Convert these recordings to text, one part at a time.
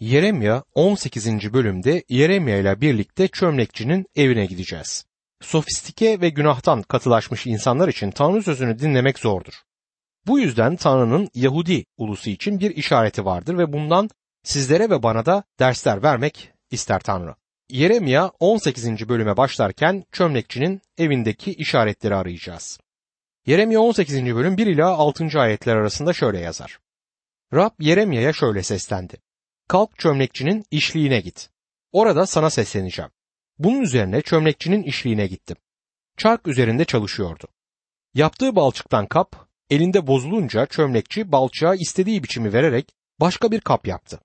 Yeremya 18. bölümde Yeremya ile birlikte çömlekçinin evine gideceğiz. Sofistike ve günahtan katılaşmış insanlar için Tanrı sözünü dinlemek zordur. Bu yüzden Tanrı'nın Yahudi ulusu için bir işareti vardır ve bundan sizlere ve bana da dersler vermek ister Tanrı. Yeremya 18. bölüme başlarken çömlekçinin evindeki işaretleri arayacağız. Yeremya 18. bölüm 1 ila 6. ayetler arasında şöyle yazar. Rab Yeremya'ya şöyle seslendi. Kalk çömlekçinin işliğine git. Orada sana sesleneceğim. Bunun üzerine çömlekçinin işliğine gittim. Çark üzerinde çalışıyordu. Yaptığı balçıktan kap, elinde bozulunca çömlekçi balçığa istediği biçimi vererek başka bir kap yaptı.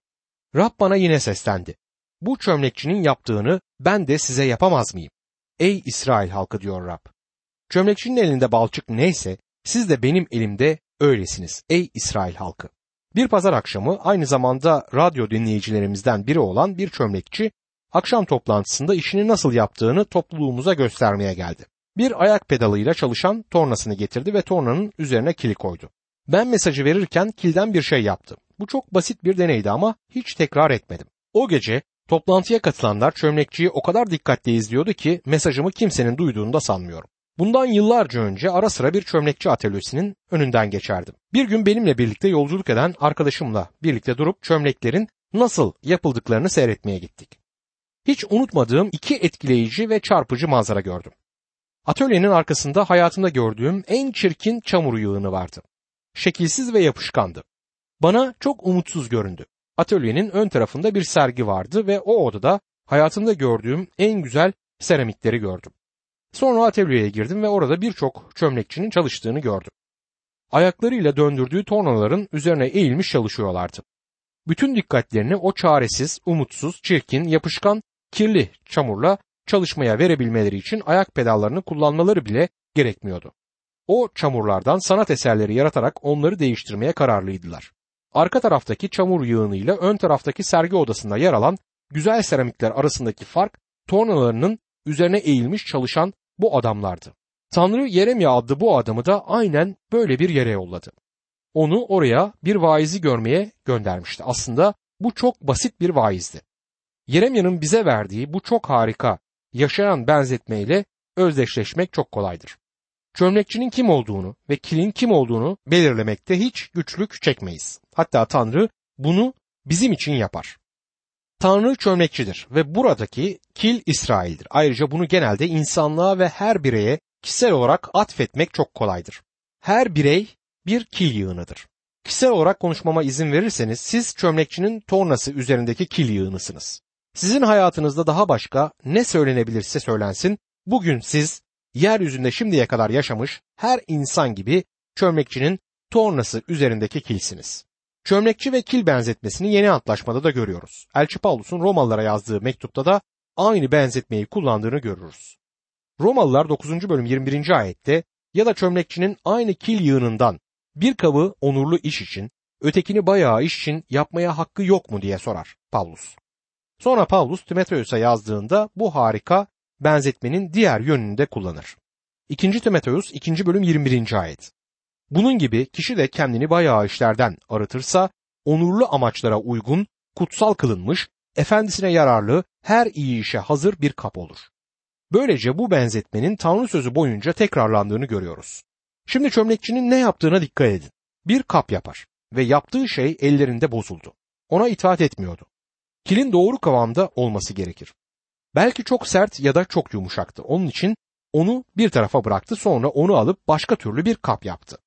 Rab bana yine seslendi. Bu çömlekçinin yaptığını ben de size yapamaz mıyım? Ey İsrail halkı diyor Rab. Çömlekçinin elinde balçık neyse siz de benim elimde öylesiniz ey İsrail halkı. Bir pazar akşamı aynı zamanda radyo dinleyicilerimizden biri olan bir çömlekçi akşam toplantısında işini nasıl yaptığını topluluğumuza göstermeye geldi. Bir ayak pedalıyla çalışan tornasını getirdi ve tornanın üzerine kili koydu. Ben mesajı verirken kilden bir şey yaptım. Bu çok basit bir deneydi ama hiç tekrar etmedim. O gece toplantıya katılanlar çömlekçiyi o kadar dikkatli izliyordu ki mesajımı kimsenin duyduğunu da sanmıyorum. Bundan yıllarca önce ara sıra bir çömlekçi atölyesinin önünden geçerdim. Bir gün benimle birlikte yolculuk eden arkadaşımla birlikte durup çömleklerin nasıl yapıldıklarını seyretmeye gittik. Hiç unutmadığım iki etkileyici ve çarpıcı manzara gördüm. Atölyenin arkasında hayatımda gördüğüm en çirkin çamur yığını vardı. Şekilsiz ve yapışkandı. Bana çok umutsuz göründü. Atölyenin ön tarafında bir sergi vardı ve o odada hayatımda gördüğüm en güzel seramikleri gördüm. Sonra atölyeye girdim ve orada birçok çömlekçinin çalıştığını gördüm. Ayaklarıyla döndürdüğü tornaların üzerine eğilmiş çalışıyorlardı. Bütün dikkatlerini o çaresiz, umutsuz, çirkin, yapışkan, kirli çamurla çalışmaya verebilmeleri için ayak pedallarını kullanmaları bile gerekmiyordu. O çamurlardan sanat eserleri yaratarak onları değiştirmeye kararlıydılar. Arka taraftaki çamur yığınıyla ön taraftaki sergi odasında yer alan güzel seramikler arasındaki fark tornalarının üzerine eğilmiş çalışan bu adamlardı. Tanrı Yeremya adlı bu adamı da aynen böyle bir yere yolladı. Onu oraya bir vaizi görmeye göndermişti. Aslında bu çok basit bir vaizdi. Yeremya'nın bize verdiği bu çok harika yaşayan benzetmeyle özdeşleşmek çok kolaydır. Çömlekçinin kim olduğunu ve kilin kim olduğunu belirlemekte hiç güçlük çekmeyiz. Hatta Tanrı bunu bizim için yapar. Tanrı çömlekçidir ve buradaki kil İsrail'dir. Ayrıca bunu genelde insanlığa ve her bireye kişisel olarak atfetmek çok kolaydır. Her birey bir kil yığınıdır. Kişisel olarak konuşmama izin verirseniz siz çömlekçinin tornası üzerindeki kil yığınısınız. Sizin hayatınızda daha başka ne söylenebilirse söylensin, bugün siz yeryüzünde şimdiye kadar yaşamış her insan gibi çömlekçinin tornası üzerindeki kilsiniz. Çömlekçi ve kil benzetmesini yeni antlaşmada da görüyoruz. Elçi Paulus'un Romalılara yazdığı mektupta da aynı benzetmeyi kullandığını görürüz. Romalılar 9. bölüm 21. ayette ya da çömlekçinin aynı kil yığınından bir kabı onurlu iş için, ötekini bayağı iş için yapmaya hakkı yok mu diye sorar Paulus. Sonra Paulus Timoteus'a yazdığında bu harika benzetmenin diğer yönünü de kullanır. 2. Timoteus 2. bölüm 21. ayet. Bunun gibi kişi de kendini bayağı işlerden arıtırsa onurlu amaçlara uygun, kutsal kılınmış, efendisine yararlı, her iyi işe hazır bir kap olur. Böylece bu benzetmenin Tanrı sözü boyunca tekrarlandığını görüyoruz. Şimdi çömlekçinin ne yaptığına dikkat edin. Bir kap yapar ve yaptığı şey ellerinde bozuldu. Ona itaat etmiyordu. Kilin doğru kıvamda olması gerekir. Belki çok sert ya da çok yumuşaktı. Onun için onu bir tarafa bıraktı sonra onu alıp başka türlü bir kap yaptı.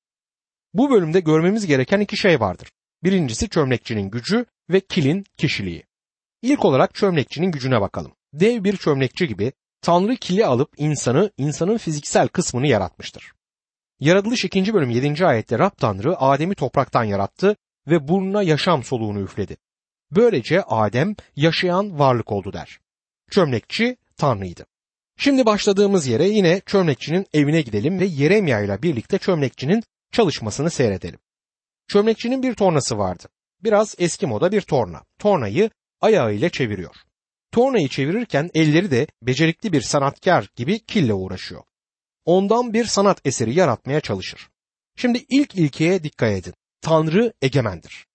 Bu bölümde görmemiz gereken iki şey vardır. Birincisi çömlekçinin gücü ve kilin kişiliği. İlk olarak çömlekçinin gücüne bakalım. Dev bir çömlekçi gibi Tanrı kili alıp insanı, insanın fiziksel kısmını yaratmıştır. Yaratılış 2. bölüm 7. ayette Rab Tanrı Adem'i topraktan yarattı ve burnuna yaşam soluğunu üfledi. Böylece Adem yaşayan varlık oldu der. Çömlekçi Tanrı'ydı. Şimdi başladığımız yere yine çömlekçinin evine gidelim ve Yeremya ile birlikte çömlekçinin çalışmasını seyredelim. Çömlekçinin bir tornası vardı. Biraz eski moda bir torna. Tornayı ayağıyla çeviriyor. Tornayı çevirirken elleri de becerikli bir sanatkar gibi kille uğraşıyor. Ondan bir sanat eseri yaratmaya çalışır. Şimdi ilk ilkeye dikkat edin. Tanrı egemendir.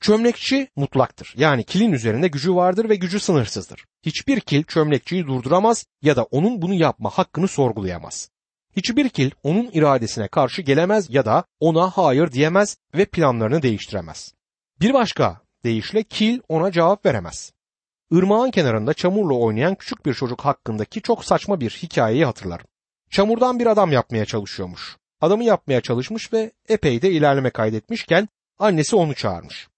Çömlekçi mutlaktır. Yani kilin üzerinde gücü vardır ve gücü sınırsızdır. Hiçbir kil çömlekçiyi durduramaz ya da onun bunu yapma hakkını sorgulayamaz. Hiçbir kil onun iradesine karşı gelemez ya da ona hayır diyemez ve planlarını değiştiremez. Bir başka deyişle kil ona cevap veremez. Irmağın kenarında çamurla oynayan küçük bir çocuk hakkındaki çok saçma bir hikayeyi hatırlarım. Çamurdan bir adam yapmaya çalışıyormuş. Adamı yapmaya çalışmış ve epey de ilerleme kaydetmişken annesi onu çağırmış.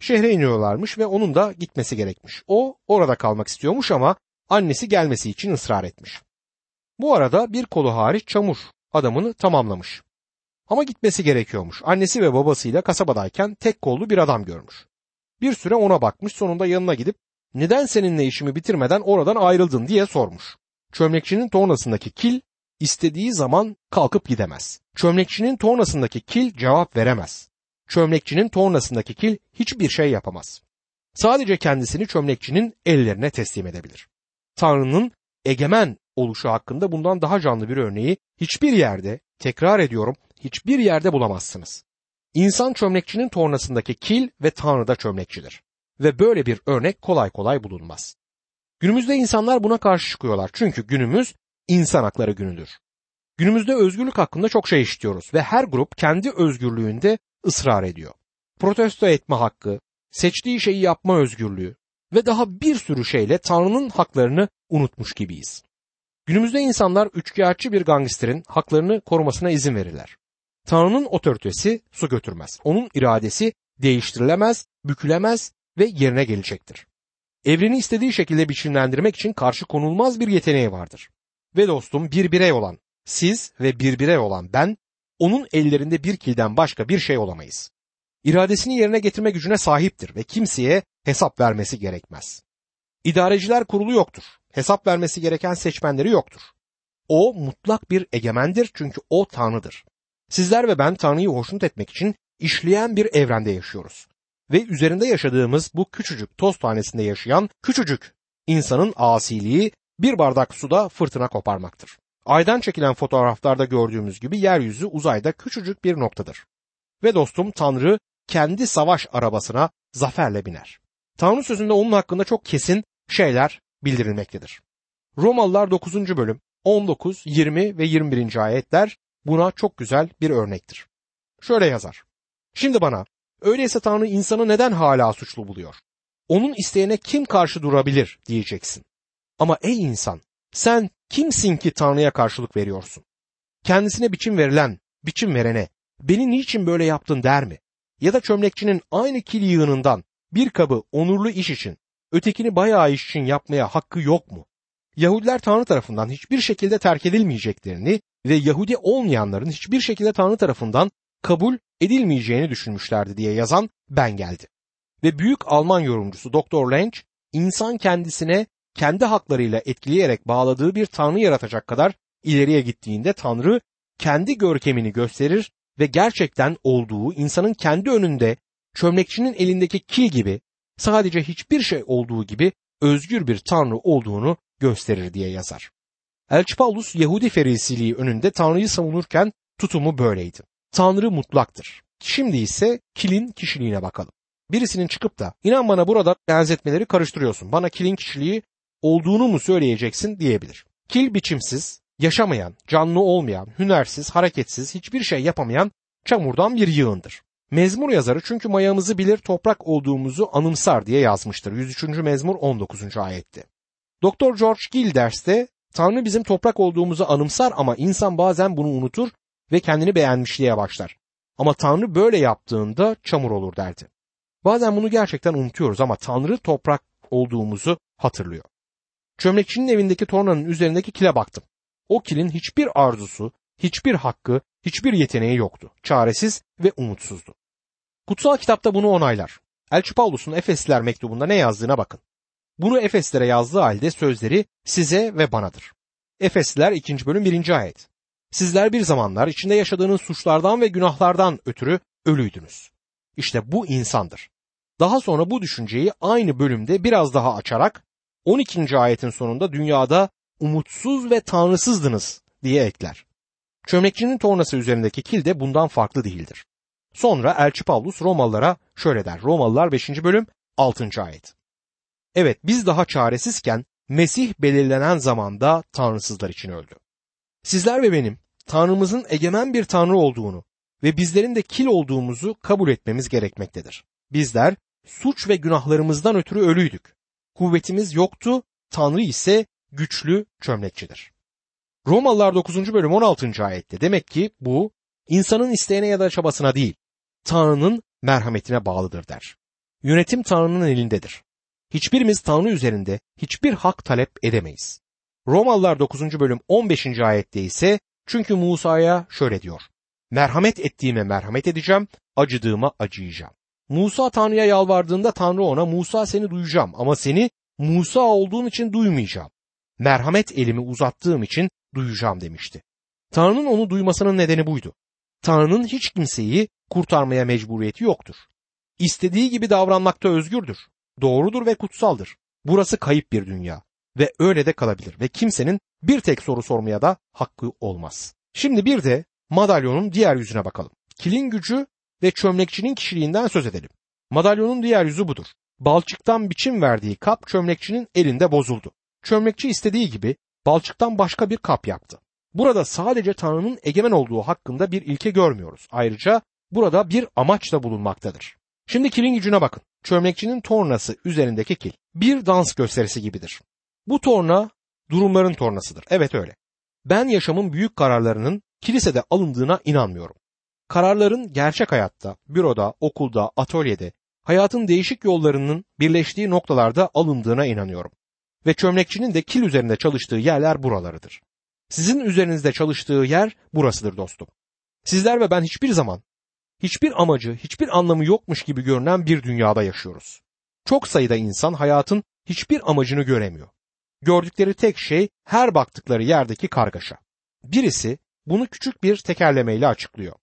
Şehre iniyorlarmış ve onun da gitmesi gerekmiş. O orada kalmak istiyormuş ama annesi gelmesi için ısrar etmiş. Bu arada bir kolu hariç çamur adamını tamamlamış. Ama gitmesi gerekiyormuş. Annesi ve babasıyla kasabadayken tek kollu bir adam görmüş. Bir süre ona bakmış sonunda yanına gidip neden seninle işimi bitirmeden oradan ayrıldın diye sormuş. Çömlekçinin tornasındaki kil istediği zaman kalkıp gidemez. Çömlekçinin tornasındaki kil cevap veremez. Çömlekçinin tornasındaki kil hiçbir şey yapamaz. Sadece kendisini çömlekçinin ellerine teslim edebilir. Tanrı'nın egemen oluşu hakkında bundan daha canlı bir örneği hiçbir yerde, tekrar ediyorum, hiçbir yerde bulamazsınız. İnsan çömlekçinin tornasındaki kil ve Tanrı da çömlekçidir. Ve böyle bir örnek kolay kolay bulunmaz. Günümüzde insanlar buna karşı çıkıyorlar. Çünkü günümüz insan hakları günüdür. Günümüzde özgürlük hakkında çok şey işitiyoruz ve her grup kendi özgürlüğünde ısrar ediyor. Protesto etme hakkı, seçtiği şeyi yapma özgürlüğü ve daha bir sürü şeyle Tanrı'nın haklarını unutmuş gibiyiz. Günümüzde insanlar üçkağıtçı bir gangsterin haklarını korumasına izin verirler. Tanrı'nın otoritesi su götürmez. Onun iradesi değiştirilemez, bükülemez ve yerine gelecektir. Evreni istediği şekilde biçimlendirmek için karşı konulmaz bir yeteneği vardır. Ve dostum bir birey olan siz ve bir birey olan ben onun ellerinde bir kilden başka bir şey olamayız. İradesini yerine getirme gücüne sahiptir ve kimseye hesap vermesi gerekmez. İdareciler kurulu yoktur. Hesap vermesi gereken seçmenleri yoktur. O mutlak bir egemendir çünkü o Tanrı'dır. Sizler ve ben Tanrı'yı hoşnut etmek için işleyen bir evrende yaşıyoruz. Ve üzerinde yaşadığımız bu küçücük toz tanesinde yaşayan küçücük insanın asiliği bir bardak suda fırtına koparmaktır. Aydan çekilen fotoğraflarda gördüğümüz gibi yeryüzü uzayda küçücük bir noktadır. Ve dostum Tanrı kendi savaş arabasına zaferle biner. Tanrı sözünde onun hakkında çok kesin şeyler bildirilmektedir. Romalılar 9. bölüm 19, 20 ve 21. ayetler buna çok güzel bir örnektir. Şöyle yazar. Şimdi bana öyleyse Tanrı insanı neden hala suçlu buluyor? Onun isteğine kim karşı durabilir diyeceksin. Ama ey insan sen kimsin ki Tanrı'ya karşılık veriyorsun? Kendisine biçim verilen, biçim verene beni niçin böyle yaptın der mi? Ya da çömlekçinin aynı kil yığınından bir kabı onurlu iş için, ötekini bayağı iş için yapmaya hakkı yok mu? Yahudiler Tanrı tarafından hiçbir şekilde terk edilmeyeceklerini ve Yahudi olmayanların hiçbir şekilde Tanrı tarafından kabul edilmeyeceğini düşünmüşlerdi diye yazan ben geldi. Ve büyük Alman yorumcusu Dr. Lench, insan kendisine kendi haklarıyla etkileyerek bağladığı bir tanrı yaratacak kadar ileriye gittiğinde tanrı kendi görkemini gösterir ve gerçekten olduğu insanın kendi önünde çömlekçinin elindeki kil gibi sadece hiçbir şey olduğu gibi özgür bir tanrı olduğunu gösterir diye yazar. Elçi Paulus Yahudi ferisiliği önünde Tanrı'yı savunurken tutumu böyleydi. Tanrı mutlaktır. Şimdi ise kilin kişiliğine bakalım. Birisinin çıkıp da inan bana burada benzetmeleri karıştırıyorsun. Bana kilin kişiliği olduğunu mu söyleyeceksin diyebilir. Kil biçimsiz, yaşamayan, canlı olmayan, hünersiz, hareketsiz, hiçbir şey yapamayan çamurdan bir yığındır. Mezmur yazarı çünkü mayamızı bilir toprak olduğumuzu anımsar diye yazmıştır. 103. mezmur 19. ayette. Doktor George Gill derste Tanrı bizim toprak olduğumuzu anımsar ama insan bazen bunu unutur ve kendini beğenmişliğe başlar. Ama Tanrı böyle yaptığında çamur olur derdi. Bazen bunu gerçekten unutuyoruz ama Tanrı toprak olduğumuzu hatırlıyor. Çömlekçinin evindeki tornanın üzerindeki kile baktım. O kilin hiçbir arzusu, hiçbir hakkı, hiçbir yeteneği yoktu. Çaresiz ve umutsuzdu. Kutsal kitapta bunu onaylar. Elçi Paulus'un Efesliler mektubunda ne yazdığına bakın. Bunu Efeslere yazdığı halde sözleri size ve banadır. Efesliler 2. bölüm 1. ayet. Sizler bir zamanlar içinde yaşadığınız suçlardan ve günahlardan ötürü ölüydünüz. İşte bu insandır. Daha sonra bu düşünceyi aynı bölümde biraz daha açarak 12. ayetin sonunda dünyada umutsuz ve tanrısızdınız diye ekler. Çömlekçinin tornası üzerindeki kil de bundan farklı değildir. Sonra Elçi Pavlus Romalılara şöyle der. Romalılar 5. bölüm 6. ayet. Evet biz daha çaresizken Mesih belirlenen zamanda tanrısızlar için öldü. Sizler ve benim Tanrımızın egemen bir Tanrı olduğunu ve bizlerin de kil olduğumuzu kabul etmemiz gerekmektedir. Bizler suç ve günahlarımızdan ötürü ölüydük. Kuvvetimiz yoktu, Tanrı ise güçlü çömlekçidir. Romalılar 9. bölüm 16. ayette demek ki bu insanın isteğine ya da çabasına değil, Tanrı'nın merhametine bağlıdır der. Yönetim Tanrı'nın elindedir. Hiçbirimiz Tanrı üzerinde hiçbir hak talep edemeyiz. Romalılar 9. bölüm 15. ayette ise çünkü Musa'ya şöyle diyor. Merhamet ettiğime merhamet edeceğim, acıdığıma acıyacağım. Musa Tanrı'ya yalvardığında Tanrı ona Musa seni duyacağım ama seni Musa olduğun için duymayacağım. Merhamet elimi uzattığım için duyacağım demişti. Tanrı'nın onu duymasının nedeni buydu. Tanrı'nın hiç kimseyi kurtarmaya mecburiyeti yoktur. İstediği gibi davranmakta özgürdür. Doğrudur ve kutsaldır. Burası kayıp bir dünya ve öyle de kalabilir ve kimsenin bir tek soru sormaya da hakkı olmaz. Şimdi bir de madalyonun diğer yüzüne bakalım. Kilin gücü ve çömlekçinin kişiliğinden söz edelim. Madalyonun diğer yüzü budur. Balçıktan biçim verdiği kap çömlekçinin elinde bozuldu. Çömlekçi istediği gibi balçıktan başka bir kap yaptı. Burada sadece Tanrı'nın egemen olduğu hakkında bir ilke görmüyoruz. Ayrıca burada bir amaç da bulunmaktadır. Şimdi kilin gücüne bakın. Çömlekçinin tornası üzerindeki kil. Bir dans gösterisi gibidir. Bu torna durumların tornasıdır. Evet öyle. Ben yaşamın büyük kararlarının kilisede alındığına inanmıyorum. Kararların gerçek hayatta, büroda, okulda, atölyede, hayatın değişik yollarının birleştiği noktalarda alındığına inanıyorum. Ve çömlekçinin de kil üzerinde çalıştığı yerler buralarıdır. Sizin üzerinizde çalıştığı yer burasıdır dostum. Sizler ve ben hiçbir zaman, hiçbir amacı, hiçbir anlamı yokmuş gibi görünen bir dünyada yaşıyoruz. Çok sayıda insan hayatın hiçbir amacını göremiyor. Gördükleri tek şey her baktıkları yerdeki kargaşa. Birisi bunu küçük bir tekerlemeyle açıklıyor.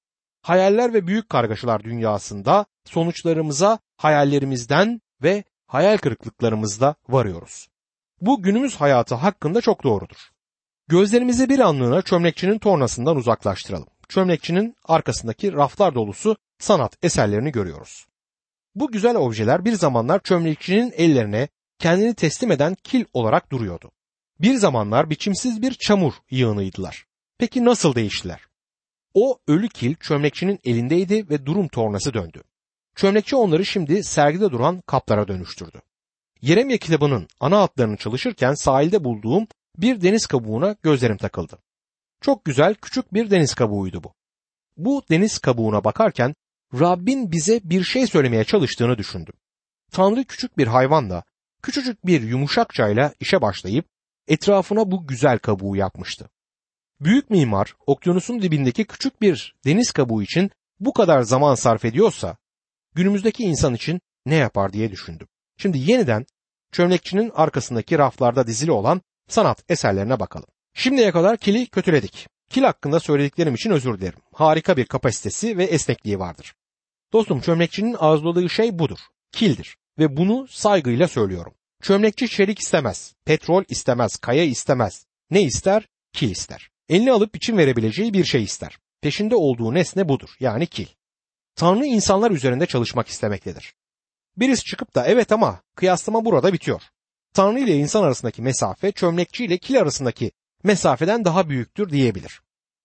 Hayaller ve büyük kargaşalar dünyasında sonuçlarımıza hayallerimizden ve hayal kırıklıklarımızda varıyoruz. Bu günümüz hayatı hakkında çok doğrudur. Gözlerimizi bir anlığına çömlekçinin tornasından uzaklaştıralım. Çömlekçinin arkasındaki raflar dolusu sanat eserlerini görüyoruz. Bu güzel objeler bir zamanlar çömlekçinin ellerine kendini teslim eden kil olarak duruyordu. Bir zamanlar biçimsiz bir çamur yığınıydılar. Peki nasıl değiştiler? O ölü kil çömlekçinin elindeydi ve durum tornası döndü. Çömlekçi onları şimdi sergide duran kaplara dönüştürdü. Yeremye kitabının ana hatlarını çalışırken sahilde bulduğum bir deniz kabuğuna gözlerim takıldı. Çok güzel küçük bir deniz kabuğuydu bu. Bu deniz kabuğuna bakarken Rabbin bize bir şey söylemeye çalıştığını düşündüm. Tanrı küçük bir hayvanla, küçücük bir yumuşakçayla işe başlayıp etrafına bu güzel kabuğu yapmıştı. Büyük mimar okyanusun dibindeki küçük bir deniz kabuğu için bu kadar zaman sarf ediyorsa günümüzdeki insan için ne yapar diye düşündüm. Şimdi yeniden çömlekçinin arkasındaki raflarda dizili olan sanat eserlerine bakalım. Şimdiye kadar kili kötüledik. Kil hakkında söylediklerim için özür dilerim. Harika bir kapasitesi ve esnekliği vardır. Dostum çömlekçinin arzuladığı şey budur. Kildir ve bunu saygıyla söylüyorum. Çömlekçi çelik istemez, petrol istemez, kaya istemez. Ne ister? Kil ister. Eline alıp biçim verebileceği bir şey ister. Peşinde olduğu nesne budur yani kil. Tanrı insanlar üzerinde çalışmak istemektedir. Birisi çıkıp da evet ama kıyaslama burada bitiyor. Tanrı ile insan arasındaki mesafe çömlekçi ile kil arasındaki mesafeden daha büyüktür diyebilir.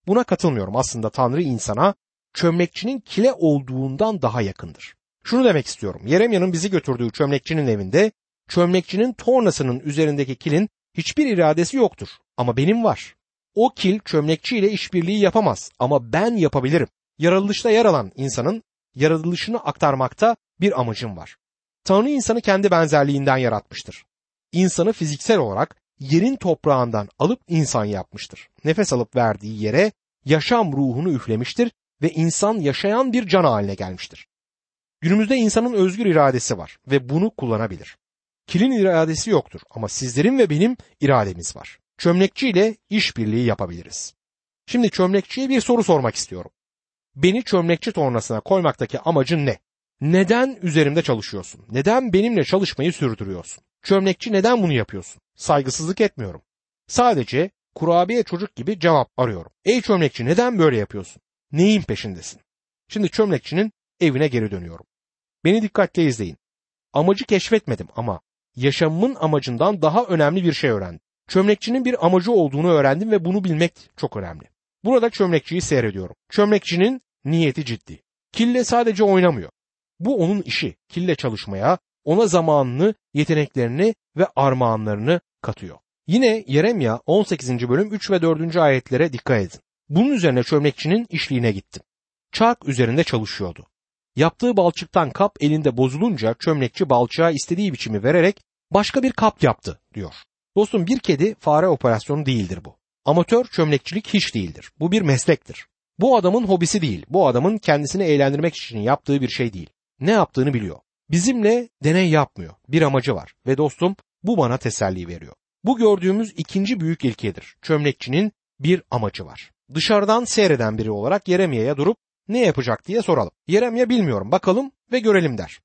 Buna katılmıyorum. Aslında Tanrı insana çömlekçinin kile olduğundan daha yakındır. Şunu demek istiyorum. Yeremya'nın bizi götürdüğü çömlekçinin evinde çömlekçinin tornasının üzerindeki kilin hiçbir iradesi yoktur ama benim var. O kil çömlekçi ile işbirliği yapamaz ama ben yapabilirim. Yaratılışta yer alan insanın yaratılışını aktarmakta bir amacım var. Tanrı insanı kendi benzerliğinden yaratmıştır. İnsanı fiziksel olarak yerin toprağından alıp insan yapmıştır. Nefes alıp verdiği yere yaşam ruhunu üflemiştir ve insan yaşayan bir can haline gelmiştir. Günümüzde insanın özgür iradesi var ve bunu kullanabilir. Kilin iradesi yoktur ama sizlerin ve benim irademiz var. Çömlekçi ile işbirliği yapabiliriz. Şimdi çömlekçiye bir soru sormak istiyorum. Beni çömlekçi tornasına koymaktaki amacın ne? Neden üzerimde çalışıyorsun? Neden benimle çalışmayı sürdürüyorsun? Çömlekçi neden bunu yapıyorsun? Saygısızlık etmiyorum. Sadece kurabiye çocuk gibi cevap arıyorum. Ey çömlekçi neden böyle yapıyorsun? Neyin peşindesin? Şimdi çömlekçinin evine geri dönüyorum. Beni dikkatle izleyin. Amacı keşfetmedim ama yaşamımın amacından daha önemli bir şey öğrendim. Çömlekçinin bir amacı olduğunu öğrendim ve bunu bilmek çok önemli. Burada çömlekçiyi seyrediyorum. Çömlekçinin niyeti ciddi. Kille sadece oynamıyor. Bu onun işi. Kille çalışmaya, ona zamanını, yeteneklerini ve armağanlarını katıyor. Yine Yeremya 18. bölüm 3 ve 4. ayetlere dikkat edin. Bunun üzerine çömlekçinin işliğine gittim. Çark üzerinde çalışıyordu. Yaptığı balçıktan kap elinde bozulunca çömlekçi balçığa istediği biçimi vererek başka bir kap yaptı diyor. Dostum bir kedi fare operasyonu değildir bu. Amatör çömlekçilik hiç değildir. Bu bir meslektir. Bu adamın hobisi değil. Bu adamın kendisini eğlendirmek için yaptığı bir şey değil. Ne yaptığını biliyor. Bizimle deney yapmıyor. Bir amacı var ve dostum bu bana teselli veriyor. Bu gördüğümüz ikinci büyük ilkedir. Çömlekçinin bir amacı var. Dışarıdan seyreden biri olarak Yeremya'ya durup ne yapacak diye soralım. Yeremya bilmiyorum bakalım ve görelim der.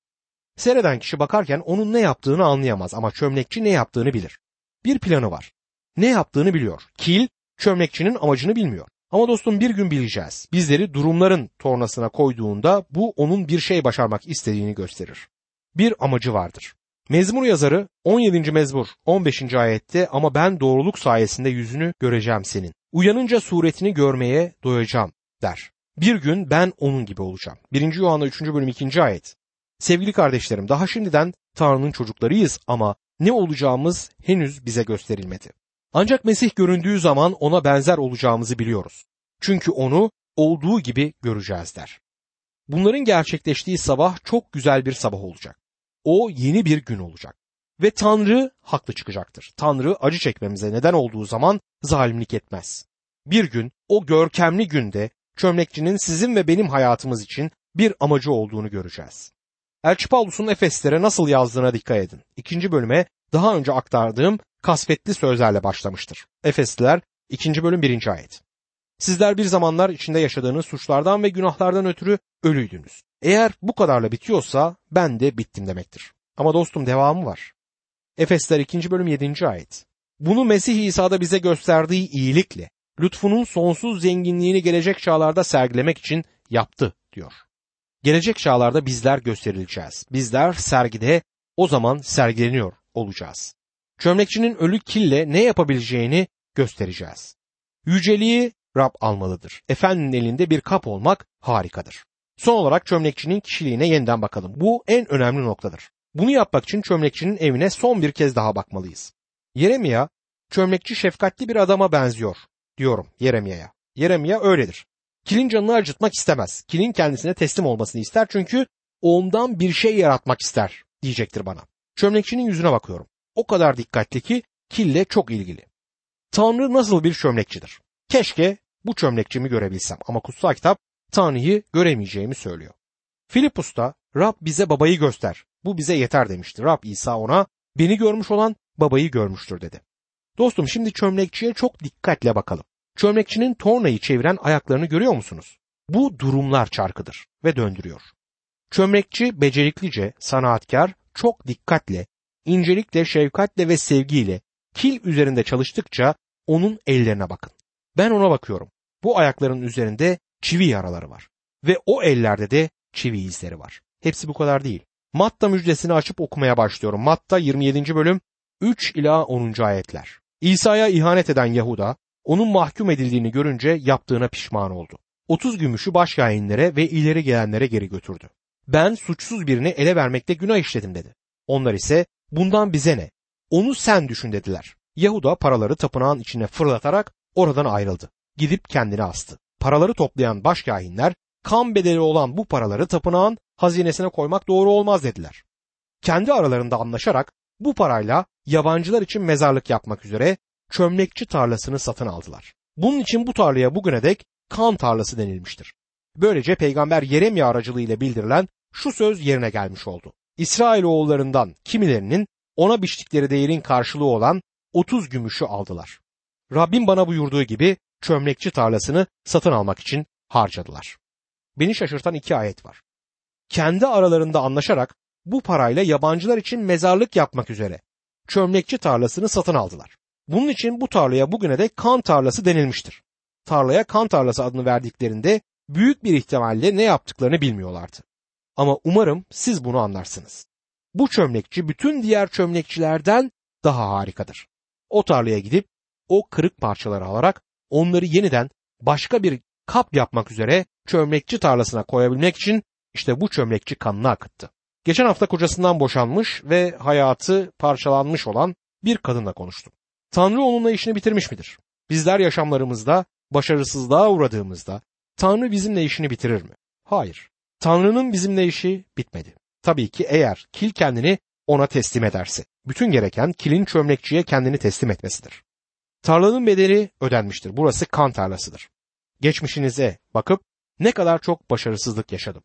Seyreden kişi bakarken onun ne yaptığını anlayamaz ama çömlekçi ne yaptığını bilir. Bir planı var. Ne yaptığını biliyor. Kil çömlekçinin amacını bilmiyor. Ama dostum bir gün bileceğiz. Bizleri durumların tornasına koyduğunda bu onun bir şey başarmak istediğini gösterir. Bir amacı vardır. Mezmur yazarı 17. mezmur 15. ayette ama ben doğruluk sayesinde yüzünü göreceğim senin. Uyanınca suretini görmeye doyacağım der. Bir gün ben onun gibi olacağım. 1. Yuhanna 3. bölüm 2. ayet. Sevgili kardeşlerim daha şimdiden Tanrı'nın çocuklarıyız ama ne olacağımız henüz bize gösterilmedi. Ancak Mesih göründüğü zaman ona benzer olacağımızı biliyoruz. Çünkü onu olduğu gibi göreceğiz der. Bunların gerçekleştiği sabah çok güzel bir sabah olacak. O yeni bir gün olacak. Ve Tanrı haklı çıkacaktır. Tanrı acı çekmemize neden olduğu zaman zalimlik etmez. Bir gün o görkemli günde çömlekçinin sizin ve benim hayatımız için bir amacı olduğunu göreceğiz. Elçi Paulus'un Efeslere nasıl yazdığına dikkat edin. İkinci bölüme daha önce aktardığım kasvetli sözlerle başlamıştır. Efesliler 2. bölüm 1. ayet. Sizler bir zamanlar içinde yaşadığınız suçlardan ve günahlardan ötürü ölüydünüz. Eğer bu kadarla bitiyorsa ben de bittim demektir. Ama dostum devamı var. Efesler 2. bölüm 7. ayet. Bunu Mesih İsa'da bize gösterdiği iyilikle, lütfunun sonsuz zenginliğini gelecek çağlarda sergilemek için yaptı diyor. Gelecek çağlarda bizler gösterileceğiz. Bizler sergide o zaman sergileniyor olacağız. Çömlekçinin ölü kille ne yapabileceğini göstereceğiz. Yüceliği Rab almalıdır. Efendinin elinde bir kap olmak harikadır. Son olarak çömlekçinin kişiliğine yeniden bakalım. Bu en önemli noktadır. Bunu yapmak için çömlekçinin evine son bir kez daha bakmalıyız. Yeremia, çömlekçi şefkatli bir adama benziyor diyorum Yeremia'ya. Yeremia öyledir. Kilin canını acıtmak istemez. Kilin kendisine teslim olmasını ister çünkü ondan bir şey yaratmak ister diyecektir bana. Çömlekçinin yüzüne bakıyorum. O kadar dikkatli ki kille çok ilgili. Tanrı nasıl bir çömlekçidir? Keşke bu çömlekçimi görebilsem ama kutsal kitap Tanrı'yı göremeyeceğimi söylüyor. Filipus'ta Rab bize babayı göster. Bu bize yeter demişti. Rab İsa ona beni görmüş olan babayı görmüştür dedi. Dostum şimdi çömlekçiye çok dikkatle bakalım. Çömlekçinin tornayı çeviren ayaklarını görüyor musunuz? Bu durumlar çarkıdır ve döndürüyor. Çömlekçi beceriklice, sanaatkar, çok dikkatle, incelikle, şefkatle ve sevgiyle kil üzerinde çalıştıkça onun ellerine bakın. Ben ona bakıyorum. Bu ayakların üzerinde çivi yaraları var. Ve o ellerde de çivi izleri var. Hepsi bu kadar değil. Matta müjdesini açıp okumaya başlıyorum. Matta 27. bölüm 3 ila 10. ayetler. İsa'ya ihanet eden Yahuda onun mahkum edildiğini görünce yaptığına pişman oldu. 30 gümüşü baş ve ileri gelenlere geri götürdü. Ben suçsuz birini ele vermekte günah işledim dedi. Onlar ise bundan bize ne? Onu sen düşün dediler. Yahuda paraları tapınağın içine fırlatarak oradan ayrıldı. Gidip kendini astı. Paraları toplayan başkahinler kan bedeli olan bu paraları tapınağın hazinesine koymak doğru olmaz dediler. Kendi aralarında anlaşarak bu parayla yabancılar için mezarlık yapmak üzere çömlekçi tarlasını satın aldılar. Bunun için bu tarlaya bugüne dek kan tarlası denilmiştir. Böylece peygamber Yeremya aracılığıyla bildirilen şu söz yerine gelmiş oldu. İsrail oğullarından kimilerinin ona biçtikleri değerin karşılığı olan 30 gümüşü aldılar. Rabbim bana buyurduğu gibi çömlekçi tarlasını satın almak için harcadılar. Beni şaşırtan iki ayet var. Kendi aralarında anlaşarak bu parayla yabancılar için mezarlık yapmak üzere çömlekçi tarlasını satın aldılar. Bunun için bu tarlaya bugüne de kan tarlası denilmiştir. Tarlaya kan tarlası adını verdiklerinde büyük bir ihtimalle ne yaptıklarını bilmiyorlardı. Ama umarım siz bunu anlarsınız. Bu çömlekçi bütün diğer çömlekçilerden daha harikadır. O tarlaya gidip o kırık parçaları alarak onları yeniden başka bir kap yapmak üzere çömlekçi tarlasına koyabilmek için işte bu çömlekçi kanını akıttı. Geçen hafta kocasından boşanmış ve hayatı parçalanmış olan bir kadınla konuştum. Tanrı onunla işini bitirmiş midir? Bizler yaşamlarımızda başarısızlığa uğradığımızda Tanrı bizimle işini bitirir mi? Hayır. Tanrı'nın bizimle işi bitmedi. Tabii ki eğer kil kendini ona teslim ederse. Bütün gereken kilin çömlekçiye kendini teslim etmesidir. Tarlanın bedeli ödenmiştir. Burası kan tarlasıdır. Geçmişinize bakıp ne kadar çok başarısızlık yaşadım.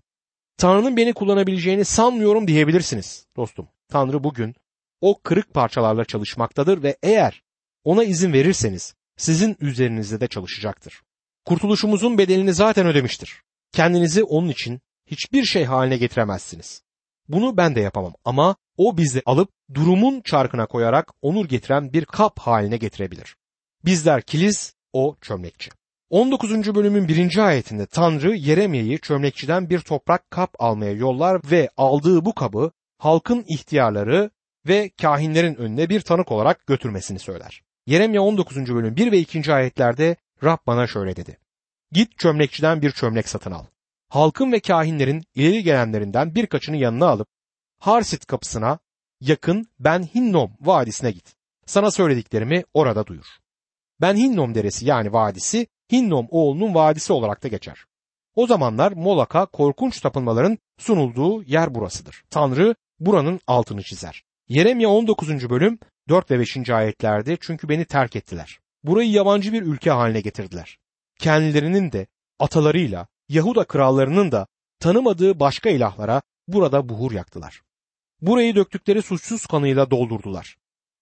Tanrı'nın beni kullanabileceğini sanmıyorum diyebilirsiniz dostum. Tanrı bugün o kırık parçalarla çalışmaktadır ve eğer ona izin verirseniz sizin üzerinizde de çalışacaktır. Kurtuluşumuzun bedelini zaten ödemiştir. Kendinizi onun için hiçbir şey haline getiremezsiniz. Bunu ben de yapamam ama o bizi alıp durumun çarkına koyarak onur getiren bir kap haline getirebilir. Bizler kiliz, o çömlekçi. 19. bölümün 1. ayetinde Tanrı Yeremye'yi çömlekçiden bir toprak kap almaya yollar ve aldığı bu kabı halkın ihtiyarları ve kahinlerin önüne bir tanık olarak götürmesini söyler. Yeremye 19. bölüm 1 ve 2. ayetlerde Rab bana şöyle dedi. Git çömlekçiden bir çömlek satın al. Halkın ve kahinlerin ileri gelenlerinden birkaçını yanına alıp Harsit kapısına yakın Ben Hinnom vadisine git. Sana söylediklerimi orada duyur. Ben Hinnom deresi yani vadisi Hinnom oğlunun vadisi olarak da geçer. O zamanlar Molak'a korkunç tapınmaların sunulduğu yer burasıdır. Tanrı buranın altını çizer. Yeremye 19. bölüm 4 ve 5. ayetlerde çünkü beni terk ettiler. Burayı yabancı bir ülke haline getirdiler. Kendilerinin de atalarıyla Yahuda krallarının da tanımadığı başka ilahlara burada buhur yaktılar. Burayı döktükleri suçsuz kanıyla doldurdular.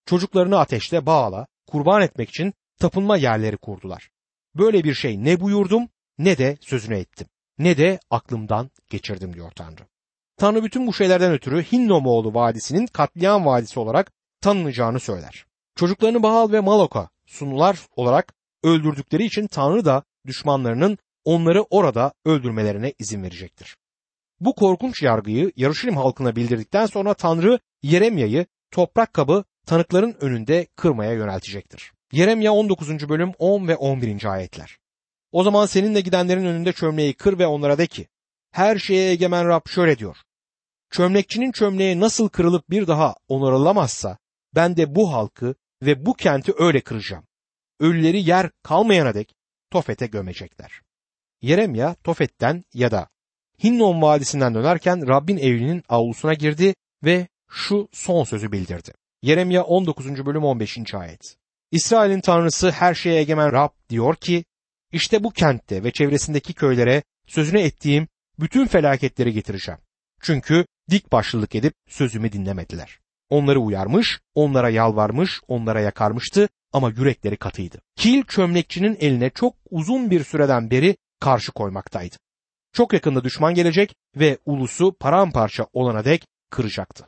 Çocuklarını ateşte bağla, kurban etmek için tapınma yerleri kurdular. Böyle bir şey ne buyurdum ne de sözüne ettim. Ne de aklımdan geçirdim diyor Tanrı. Tanrı bütün bu şeylerden ötürü Hinnomoğlu Vadisi'nin katliam vadisi olarak tanınacağını söyler. Çocuklarını Baal ve Malok'a sunular olarak öldürdükleri için Tanrı da düşmanlarının onları orada öldürmelerine izin verecektir. Bu korkunç yargıyı Yarışilim halkına bildirdikten sonra Tanrı Yeremya'yı toprak kabı tanıkların önünde kırmaya yöneltecektir. Yeremya 19. bölüm 10 ve 11. ayetler. O zaman seninle gidenlerin önünde çömleği kır ve onlara de ki, her şeye egemen Rab şöyle diyor. Çömlekçinin çömleği nasıl kırılıp bir daha onarılamazsa, ben de bu halkı ve bu kenti öyle kıracağım. Ölüleri yer kalmayana dek Tofet'e gömecekler. Yeremya Tofet'ten ya da Hinnom Vadisi'nden dönerken Rabbin evinin avlusuna girdi ve şu son sözü bildirdi. Yeremya 19. bölüm 15. ayet. İsrail'in tanrısı her şeye egemen Rab diyor ki, işte bu kentte ve çevresindeki köylere sözüne ettiğim bütün felaketleri getireceğim. Çünkü dik başlılık edip sözümü dinlemediler. Onları uyarmış, onlara yalvarmış, onlara yakarmıştı ama yürekleri katıydı. Kil çömlekçinin eline çok uzun bir süreden beri karşı koymaktaydı. Çok yakında düşman gelecek ve ulusu paramparça olana dek kıracaktı.